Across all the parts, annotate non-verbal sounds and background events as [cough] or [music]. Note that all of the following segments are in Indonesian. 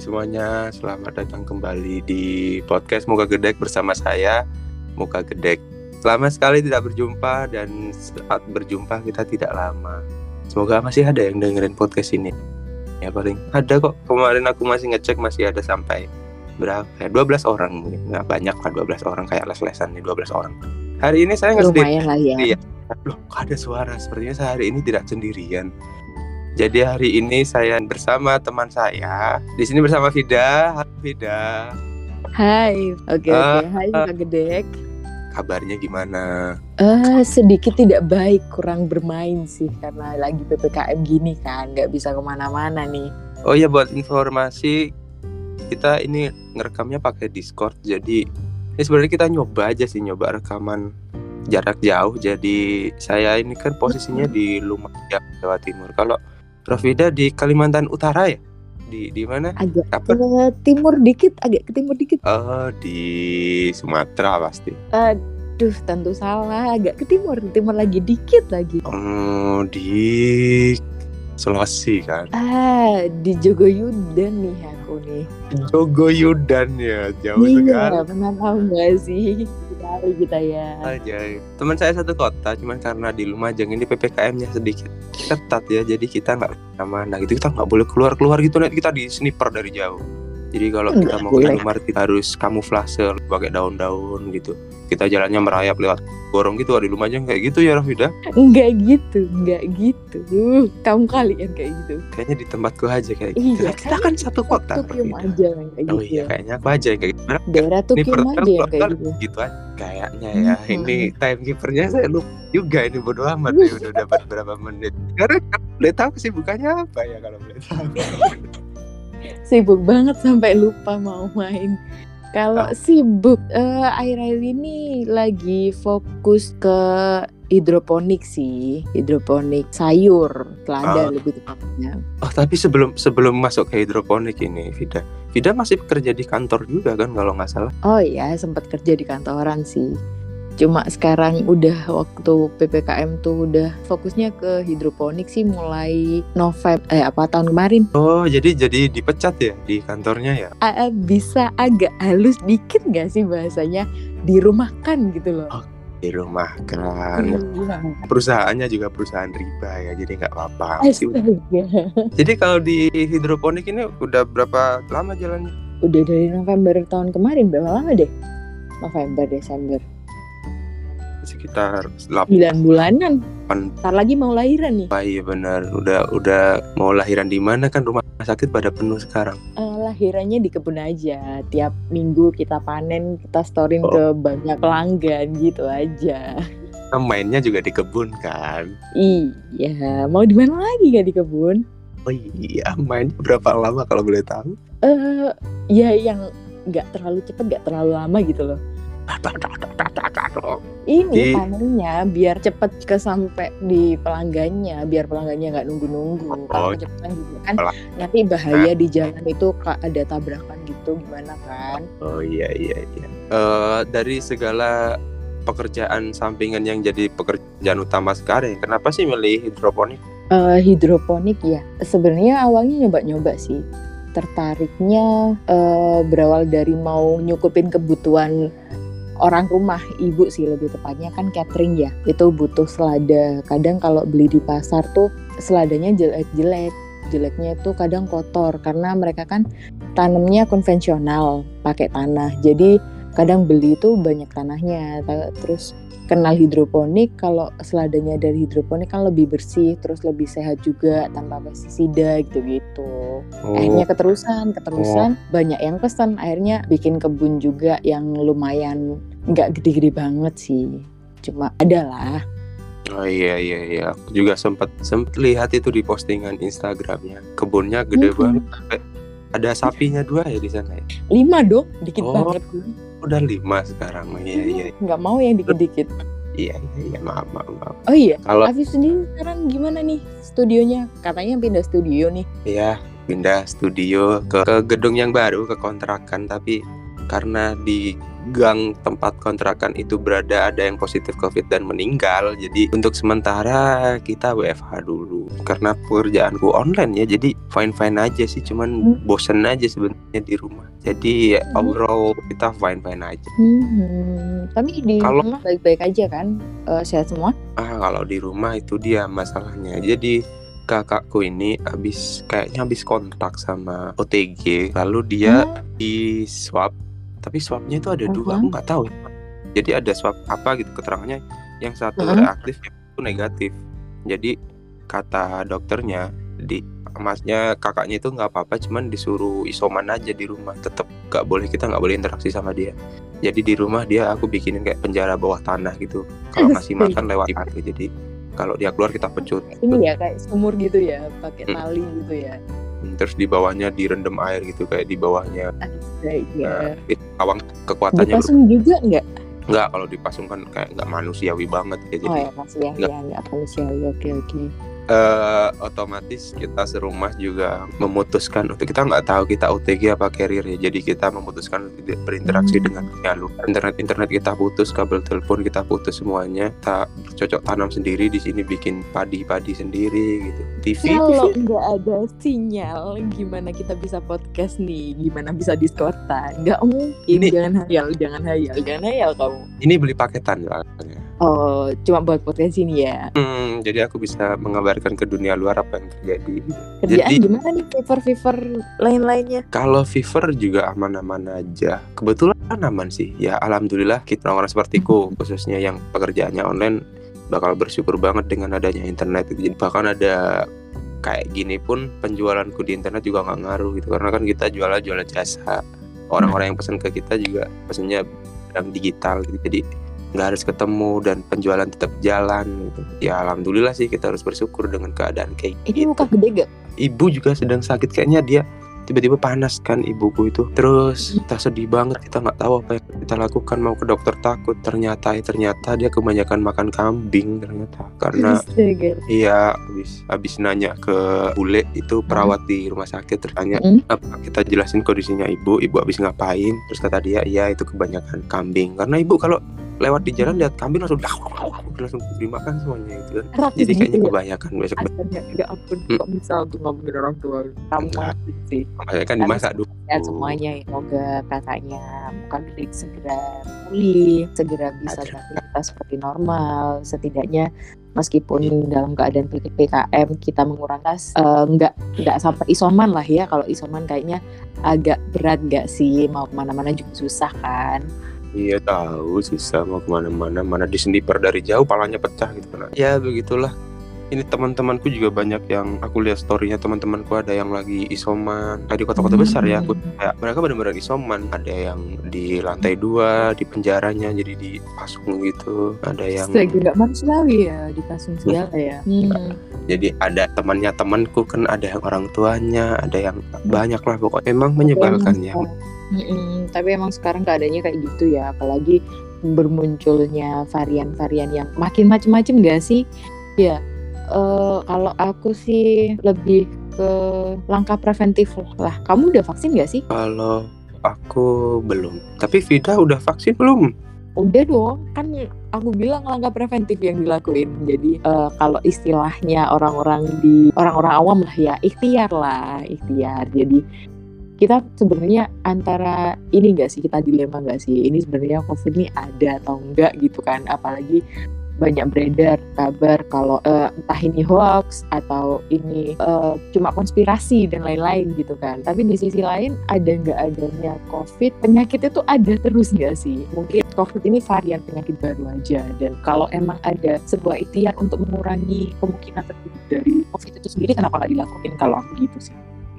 semuanya, selamat datang kembali di podcast Muka Gedek bersama saya, Muka Gedek. Lama sekali tidak berjumpa dan saat berjumpa kita tidak lama. Semoga masih ada yang dengerin podcast ini. Ya paling ada kok. Kemarin aku masih ngecek masih ada sampai berapa ya? 12 orang mungkin. Nggak banyak lah 12 orang kayak les-lesan nih 12 orang. Hari ini saya nggak Lumayan lah ya. Iya. Loh, ada suara. Sepertinya saya hari ini tidak sendirian. Jadi hari ini saya bersama teman saya. Di sini bersama Vida. Halo Vida. Hai, oke Ah, oke. Hai Kak Gedek. Kabarnya gimana? Eh sedikit tidak baik, kurang bermain sih karena lagi ppkm gini kan, nggak bisa ke mana-mana nih. Oh ya buat informasi kita ini ngerekamnya pakai Discord. Jadi ini sebenarnya kita nyoba aja sih nyoba rekaman jarak jauh. Jadi saya ini kan posisinya di Lumajang, Jawa Timur. Kalau Rafida di Kalimantan Utara ya? Di di mana? Agak Apa? ke timur dikit, agak ke timur dikit. Oh, di Sumatera pasti. Aduh, tentu salah, agak ke timur, timur lagi dikit lagi. Oh, di Sulawesi kan. Ah, di Jogoyudan nih aku nih. Jogoyudan ya, jauh Iya, sekali. pernah tahu nggak sih? Sekali kita ya. aja. Teman saya satu kota, cuman karena di Lumajang ini ppkm-nya sedikit ketat ya, jadi kita nggak ke mana gitu, kita nggak boleh keluar keluar gitu, nanti kita di sniper dari jauh. Jadi kalau kita Nggak mau boleh. keluar kita harus kamuflase pakai daun-daun gitu. Kita jalannya merayap lewat gorong gitu di Lumajang kayak gitu ya Rafida. Enggak gitu, enggak gitu. Kamu kalian kayak gitu. Kayaknya di tempatku aja kayak gitu. Iya, kita kan satu kota. Tukium aja yang kayak Oh gitu. iya, ya. kayaknya aku aja yang kayak gitu. Daerah Tukium aja yang kayak gitu. gitu aja. Kayaknya ya. Hmm. Ini timekeepernya saya lupa juga ini bodo amat ya udah dapat berapa menit. Karena boleh tahu sih bukannya apa ya kalau boleh tahu. [laughs] Sibuk banget sampai lupa mau main. Kalau Ah. sibuk eh, akhir-akhir ini lagi fokus ke hidroponik sih, hidroponik sayur, Ah. selada lebih tepatnya. Oh tapi sebelum sebelum masuk ke hidroponik ini Vida, Vida masih bekerja di kantor juga kan kalau nggak salah. Oh iya, sempat kerja di kantoran sih. Cuma sekarang udah waktu PPKM tuh udah fokusnya ke hidroponik sih mulai November eh apa tahun kemarin. Oh jadi jadi dipecat ya di kantornya ya? Ah, ah, bisa agak halus dikit nggak sih bahasanya dirumahkan gitu loh. Di rumah kan. Iya. Perusahaannya juga perusahaan riba ya, jadi nggak apa-apa. Jadi kalau di hidroponik ini udah berapa lama jalannya? Udah dari November tahun kemarin berapa lama deh? November, Desember. Sekitar 8 9 bulanan. Pan- Ntar lagi mau lahiran nih. Wah iya benar, udah udah mau lahiran di mana kan rumah sakit pada penuh sekarang. Eh, lahirannya di kebun aja. Tiap minggu kita panen, kita storin Oh. ke banyak pelanggan gitu aja. Nah, mainnya juga di kebun kan. Iya, mau di mana lagi gak di kebun? Oh iya, main berapa lama kalau boleh tahu? Eh, ya yang nggak terlalu cepet, nggak terlalu lama gitu loh. Ini panennya biar cepet ke sampai di pelanggannya, biar pelanggannya nggak nunggu-nunggu. Oh. Kalau kecepatan juga kan nanti bahaya di jalan itu Kak, ada tabrakan gitu gimana kan? Oh iya iya iya. Eh, dari segala pekerjaan sampingan yang jadi pekerjaan utama sekarang, kenapa sih milih hidroponik? Eh, hidroponik ya sebenarnya awalnya nyoba-nyoba sih tertariknya eh, berawal dari mau nyukupin kebutuhan orang rumah ibu sih lebih tepatnya kan catering ya. Itu butuh selada. Kadang kalau beli di pasar tuh seladanya jelek-jelek. Jeleknya itu kadang kotor karena mereka kan tanamnya konvensional pakai tanah. Jadi kadang beli itu banyak tanahnya Ta- terus kenal hidroponik kalau seladanya dari hidroponik kan lebih bersih terus lebih sehat juga tanpa pestisida gitu-gitu Oh, akhirnya keterusan keterusan banyak yang pesan akhirnya bikin kebun juga yang lumayan nggak gede-gede banget sih cuma ada lah oh iya iya iya. Aku juga sempat sempat lihat itu di postingan Instagramnya. Kebunnya gede Mhm. banget. Sampai ada sapinya dua ya di sana ya. lima dong dikit Oh. banget Udah lima sekarang. Iya iya nggak mau yang dikit-dikit iya iya, iya. maaf maaf maaf. oh iya Kalau Afif sendiri sekarang gimana nih studionya katanya pindah studio nih ya pindah studio ke, ke gedung yang baru ke kontrakan tapi karena di gang tempat kontrakan itu berada ada yang positif covid dan meninggal jadi untuk sementara kita WFH dulu karena pekerjaanku online ya jadi fine fine aja sih cuman Hmm. bosen aja sebenarnya di rumah jadi ya, Hmm. overall kita fine fine aja Hmm, tapi di Kalau- rumah baik-baik aja kan? Eh, sehat semua? ah kalau di rumah itu dia masalahnya jadi kakakku ini habis kayaknya habis kontak sama OTG lalu dia Hmm. di swab tapi swabnya itu ada dua Mhm. aku nggak tahu ya. jadi ada swab apa gitu keterangannya yang satu Mhm. reaktif yang satu negatif jadi kata dokternya di masnya kakaknya itu nggak apa-apa cuman disuruh isoman aja di rumah tetap nggak boleh kita nggak boleh interaksi sama dia jadi di rumah dia aku bikinin kayak penjara bawah tanah gitu kalau [laughs] ngasih makan lewat pintu jadi kalau dia keluar kita pecut Ini ya kayak sumur gitu ya, pakai Hmm. tali gitu ya. Terus di bawahnya direndam air gitu kayak di bawahnya Astaga. eh, awang kekuatannya Dipasung juga nggak? Enggak, kalau dipasung kan kayak nggak manusiawi banget ya. Oh Jadi ya masih ya, nggak. ya nggak manusiawi. Oke oke. Eh, otomatis kita serumah juga memutuskan untuk kita nggak tahu kita OTG apa carrier ya. Jadi kita memutuskan untuk berinteraksi Hmm. dengan luar. Internet internet kita putus, kabel telepon kita putus semuanya. Kita bercocok tanam sendiri di sini bikin padi-padi sendiri gitu. TV Kalau [laughs] nggak ada sinyal, gimana kita bisa podcast nih? Gimana bisa diskortan? Nggak mungkin. Ini- Jangan hayal, jangan hayal, jangan hayal kamu. Ini beli paketan soalnya. Oh, cuma buat podcast ini ya. Hmm, jadi aku bisa mengabarkan ke dunia luar apa yang terjadi. Kerjaan Jadi- gimana nih fever-fever lain-lainnya? Kalau fever juga aman-aman aja. Kebetulan aman sih. Ya alhamdulillah kita orang-orang sepertiku khususnya yang pekerjaannya online bakal bersyukur banget dengan adanya internet. Jadi bahkan ada kayak gini pun penjualanku di internet juga nggak ngaruh gitu karena kan kita jualan jualan jasa. Orang-orang yang pesan ke kita juga pesannya dalam digital gitu. Jadi nggak harus ketemu dan penjualan tetap jalan gitu. Ya alhamdulillah sih kita harus bersyukur dengan keadaan kayak Ini gitu. muka gede gak? ibu juga sedang sakit kayaknya dia tiba-tiba panas kan ibuku itu. Terus kita sedih banget kita nggak tahu apa yang kita lakukan mau ke dokter takut. Ternyata ternyata dia kebanyakan makan kambing ternyata. Karena iya habis habis nanya ke bule itu perawat di rumah sakit tertanya apa kita jelasin kondisinya ibu? Ibu habis ngapain? Terus kata dia iya itu kebanyakan kambing. Karena ibu kalau lewat di jalan lihat kambing langsung langsung dimakan semuanya itu kan jadi kayaknya gitu ya? kebanyakan besok Astaga, ya ampun, Hmm. kok bisa untuk ngomongin orang tua kamu Enggak. sih. makanya kan dimasak dulu Sehat semuanya ya, semoga kakaknya bukan Gede segera pulih, segera bisa beraktivitas seperti normal. Setidaknya meskipun dalam keadaan PPKM kita mengurangi eh, nggak nggak sampai isoman lah ya. Kalau isoman kayaknya agak berat nggak sih mau ke mana-mana juga susah kan. Iya tahu susah mau ke mana-mana mana disendiper dari jauh palanya pecah gitu kan. Ya begitulah. Ini teman-temanku juga banyak yang aku lihat storynya teman-temanku ada yang lagi isoman. Kayak di kota-kota besar ya aku kayak mereka benar-benar isoman. Ada yang di lantai dua di penjaranya jadi dipasung gitu. Ada yang Astaga, nggak manusiawi ya dipasung segala ya. Hmm. [laughs] jadi ada temannya temanku kan ada yang orang tuanya ada yang banyak lah pokoknya. Emang menyebalkan ya Mm-mm, tapi emang sekarang keadaannya kayak gitu ya, apalagi bermunculnya varian-varian yang makin macem-macem gak sih? Ya, eh, kalau aku sih lebih ke langkah preventif lah. Kamu udah vaksin gak sih? kalau aku belum tapi Vida udah vaksin belum Udah dong, kan aku bilang langkah preventif yang dilakuin. Jadi eh, kalau istilahnya orang-orang di orang-orang awam lah ya, ikhtiar lah, ikhtiar. Jadi kita sebenarnya antara ini enggak sih kita dilema nggak sih? Ini sebenarnya covid ini ada atau enggak gitu kan? Apalagi banyak beredar kabar kalau eh, entah ini hoax atau ini eh, cuma konspirasi dan lain-lain gitu kan. Tapi di sisi lain ada nggak adanya covid penyakit itu ada terus nggak sih? Mungkin covid ini varian penyakit baru aja. Dan kalau emang ada sebuah ikhtiar untuk mengurangi kemungkinan terjadi dari covid itu sendiri kenapa nggak dilakuin kalau aku gitu sih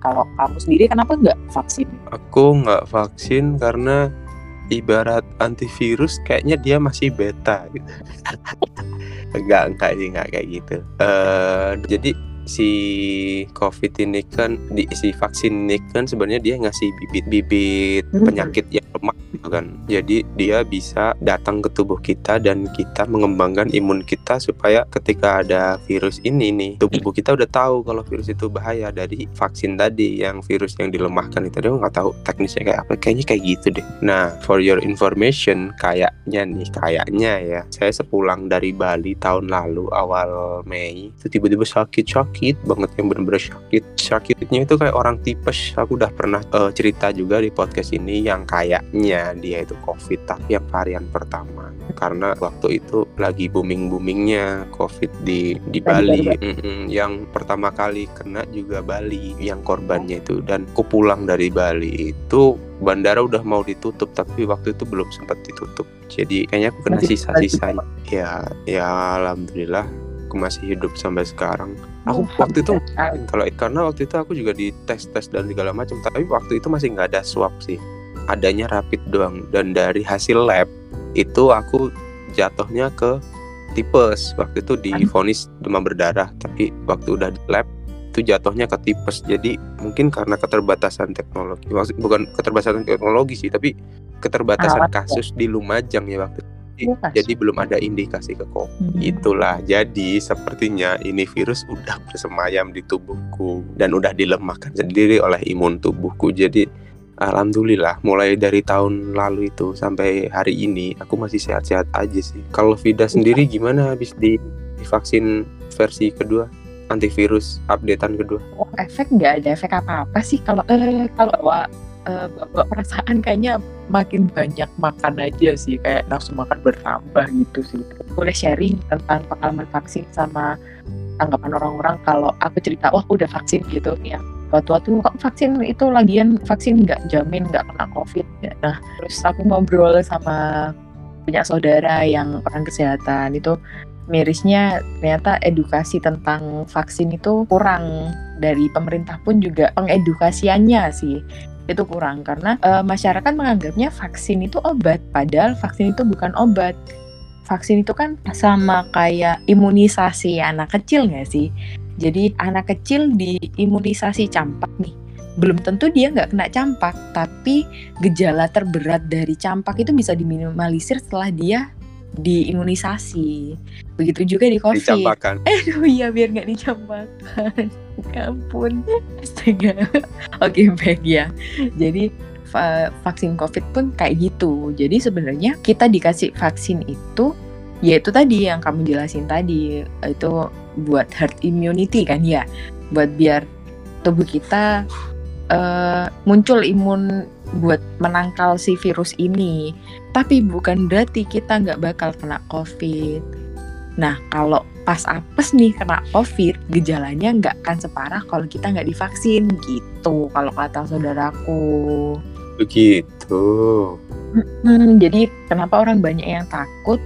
kalau kamu sendiri kenapa nggak vaksin? Aku nggak vaksin karena ibarat antivirus kayaknya dia masih beta gitu. [laughs] enggak, enggak sih, enggak kayak gitu. Eh jadi si COVID ini kan di si vaksin ini kan sebenarnya dia ngasih bibit-bibit Hmm. penyakit yang lemah gitu kan. Jadi dia bisa datang ke tubuh kita dan kita mengembangkan imun kita supaya ketika ada virus ini nih, tubuh kita udah tahu kalau virus itu bahaya dari vaksin tadi yang virus yang dilemahkan itu dia nggak tahu teknisnya kayak apa. Kayaknya kayak gitu deh. Nah, for your information, kayaknya nih, kayaknya ya, saya sepulang dari Bali tahun lalu awal Mei itu tiba-tiba sakit-sakit banget yang bener-bener sakit. Sakitnya itu kayak orang tipes. Aku udah pernah uh, cerita juga di podcast ini yang kayaknya dia itu COVID tapi yang varian pertama. Karena waktu itu lagi booming boomingnya COVID di di Bali. yang pertama kali kena juga Bali yang korbannya itu. Dan aku pulang dari Bali itu bandara udah mau ditutup tapi waktu itu belum sempat ditutup. Jadi kayaknya aku kena sisa-sisanya ya ya alhamdulillah aku masih hidup sampai sekarang. Aku waktu itu kalau karena waktu itu aku juga di tes tes dan segala macam tapi waktu itu masih nggak ada swab sih adanya rapid doang dan dari hasil lab itu aku jatuhnya ke tipes waktu itu difonis demam berdarah tapi waktu udah di lab itu jatuhnya ke tipes jadi mungkin karena keterbatasan teknologi maksud bukan keterbatasan teknologi sih tapi keterbatasan kasus di Lumajang ya waktu itu jadi belum ada indikasi ke COVID. Hmm. Itulah. Jadi sepertinya ini virus udah bersemayam di tubuhku dan udah dilemahkan sendiri oleh imun tubuhku. Jadi alhamdulillah mulai dari tahun lalu itu sampai hari ini aku masih sehat-sehat aja sih. Kalau Vida sendiri gimana habis di divaksin versi kedua? antivirus updatean kedua? Oh, efek nggak ada efek apa-apa sih kalau eh, kalau uh, perasaan kayaknya makin banyak makan aja sih kayak nafsu makan bertambah gitu sih boleh sharing tentang pengalaman vaksin sama tanggapan orang-orang kalau aku cerita wah udah vaksin gitu ya waktu-waktu kok vaksin itu lagian vaksin nggak jamin nggak kena covid? Nah terus aku ngobrol sama punya saudara yang orang kesehatan. Itu mirisnya ternyata edukasi tentang vaksin itu kurang. Dari pemerintah pun juga pengedukasiannya sih itu kurang. Karena uh, masyarakat menganggapnya vaksin itu obat padahal vaksin itu bukan obat. Vaksin itu kan sama kayak imunisasi anak kecil nggak sih jadi anak kecil diimunisasi campak nih belum tentu dia nggak kena campak tapi gejala terberat dari campak itu bisa diminimalisir setelah dia diimunisasi. Begitu juga di COVID. Dicampakan. Eh, [laughs] iya biar nggak dicampakkan. [laughs] ya ampun. Astaga. [laughs] Oke, baik ya. Jadi vaksin COVID pun kayak gitu. Jadi sebenarnya kita dikasih vaksin itu yaitu tadi yang kamu jelasin tadi itu buat herd immunity kan ya buat biar tubuh kita uh, muncul imun buat menangkal si virus ini. Tapi bukan berarti kita nggak bakal kena COVID. Nah, kalau pas apes nih kena COVID, gejalanya nggak akan separah kalau kita nggak divaksin gitu. Kalau kata saudaraku. Begitu. Hmm, jadi kenapa orang banyak yang takut?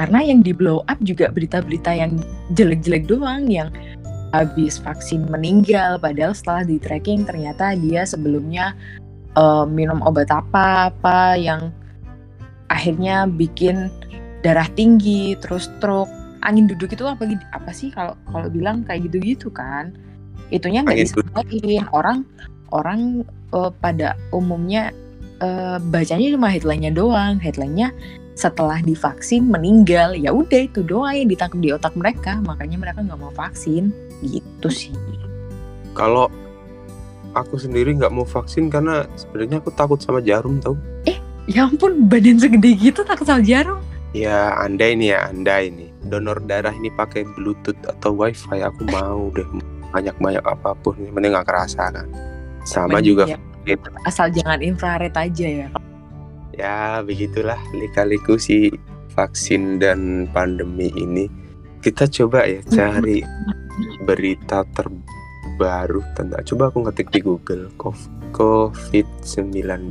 Karena yang di blow up juga berita-berita yang jelek-jelek doang, yang habis vaksin meninggal padahal setelah di tracking ternyata dia sebelumnya uh, minum obat apa apa yang akhirnya bikin darah tinggi terus stroke. Angin duduk itu apa apa sih kalau kalau bilang kayak gitu-gitu kan? Itunya nggak disampaikan orang orang uh, pada umumnya uh, bacanya cuma headline-nya doang. Headline-nya setelah divaksin meninggal. Ya udah itu doang yang ditangkap di otak mereka. Makanya mereka nggak mau vaksin. Gitu sih. Kalau aku sendiri nggak mau vaksin karena sebenarnya aku takut sama jarum tau. Eh ya ampun badan segede gitu takut sama jarum? Ya anda ini ya anda ini. Donor darah ini pakai bluetooth atau wifi. Aku mau deh. Banyak banyak apa pun. Yang penting nggak kerasa kan. Sama juga ya. Asal jangan infrared aja ya. Ya begitulah. Lika-liku si vaksin dan pandemi ini. Kita coba ya cari berita terbaru tentang coba aku ngetik di Google COVID-19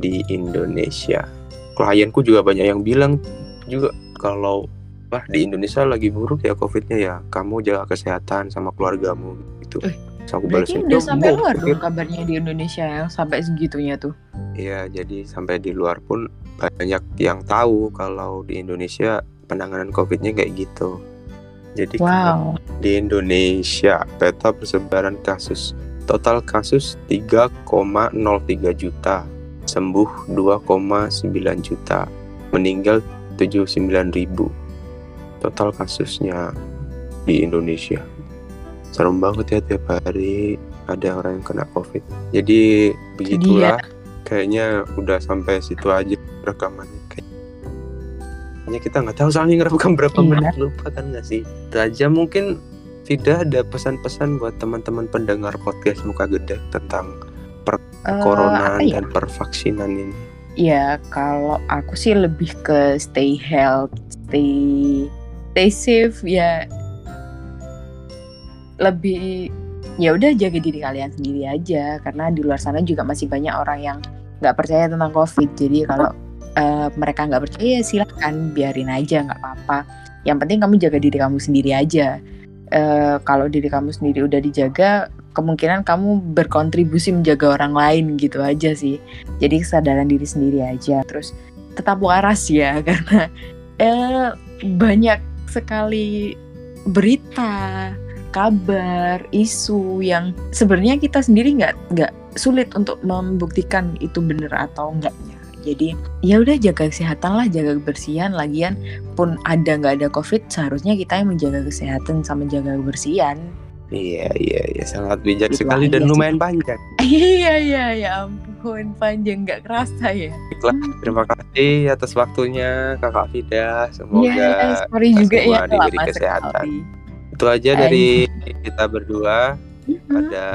di Indonesia. Klienku juga banyak yang bilang juga kalau wah di Indonesia lagi buruk ya COVID-nya ya. Kamu jaga kesehatan sama keluargamu gitu. Eh, aku balesin udah sampai luar dong kabarnya di Indonesia yang sampai segitunya tuh. Iya, jadi sampai di luar pun banyak yang tahu kalau di Indonesia penanganan COVID-nya kayak gitu. Jadi wow. di Indonesia peta persebaran kasus total kasus 3,03 juta. sembuh 2,9 juta, meninggal 79 ribu. Total kasusnya di Indonesia. Serem banget ya tiap hari ada orang yang kena COVID. Jadi begitulah. Kayaknya udah sampai situ aja rekamannya. Kayaknya kita nggak tahu soalnya ngerekam berapa Iya. menit lupa kan nggak sih? Itu aja mungkin tidak ada pesan-pesan buat teman-teman pendengar podcast muka gede tentang Eh, corona apa ya? dan pervaksinan ini. Ya kalau aku sih lebih ke stay health, stay stay safe ya. Lebih ya udah jaga diri kalian sendiri aja karena di luar sana juga masih banyak orang yang nggak percaya tentang covid. Jadi kalau eh, mereka nggak percaya silahkan biarin aja nggak apa-apa. Yang penting kamu jaga diri kamu sendiri aja. Eh, kalau diri kamu sendiri udah dijaga, kemungkinan kamu berkontribusi menjaga orang lain gitu aja sih jadi kesadaran diri sendiri aja terus tetap waras ya [laughs] karena eh, banyak sekali berita kabar isu yang sebenarnya kita sendiri nggak nggak sulit untuk membuktikan itu benar atau enggaknya jadi ya udah jaga kesehatan lah jaga kebersihan lagian pun ada nggak ada covid seharusnya kita yang menjaga kesehatan sama jaga kebersihan Iya iya iya sangat bijak Itu sekali dan sih. lumayan panjang. [laughs] iya iya ya ampun panjang nggak kerasa ya Baiklah, terima kasih atas waktunya Kakak Fida. Semoga Iya, sorry kita juga ya diberi kesehatan. sekali. Itu aja dari kita berdua. Mhm. Ada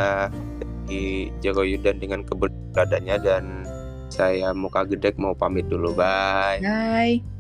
di Jago Yudan dengan keberadaannya dan saya Muka Gedek mau pamit dulu. Bye. Bye.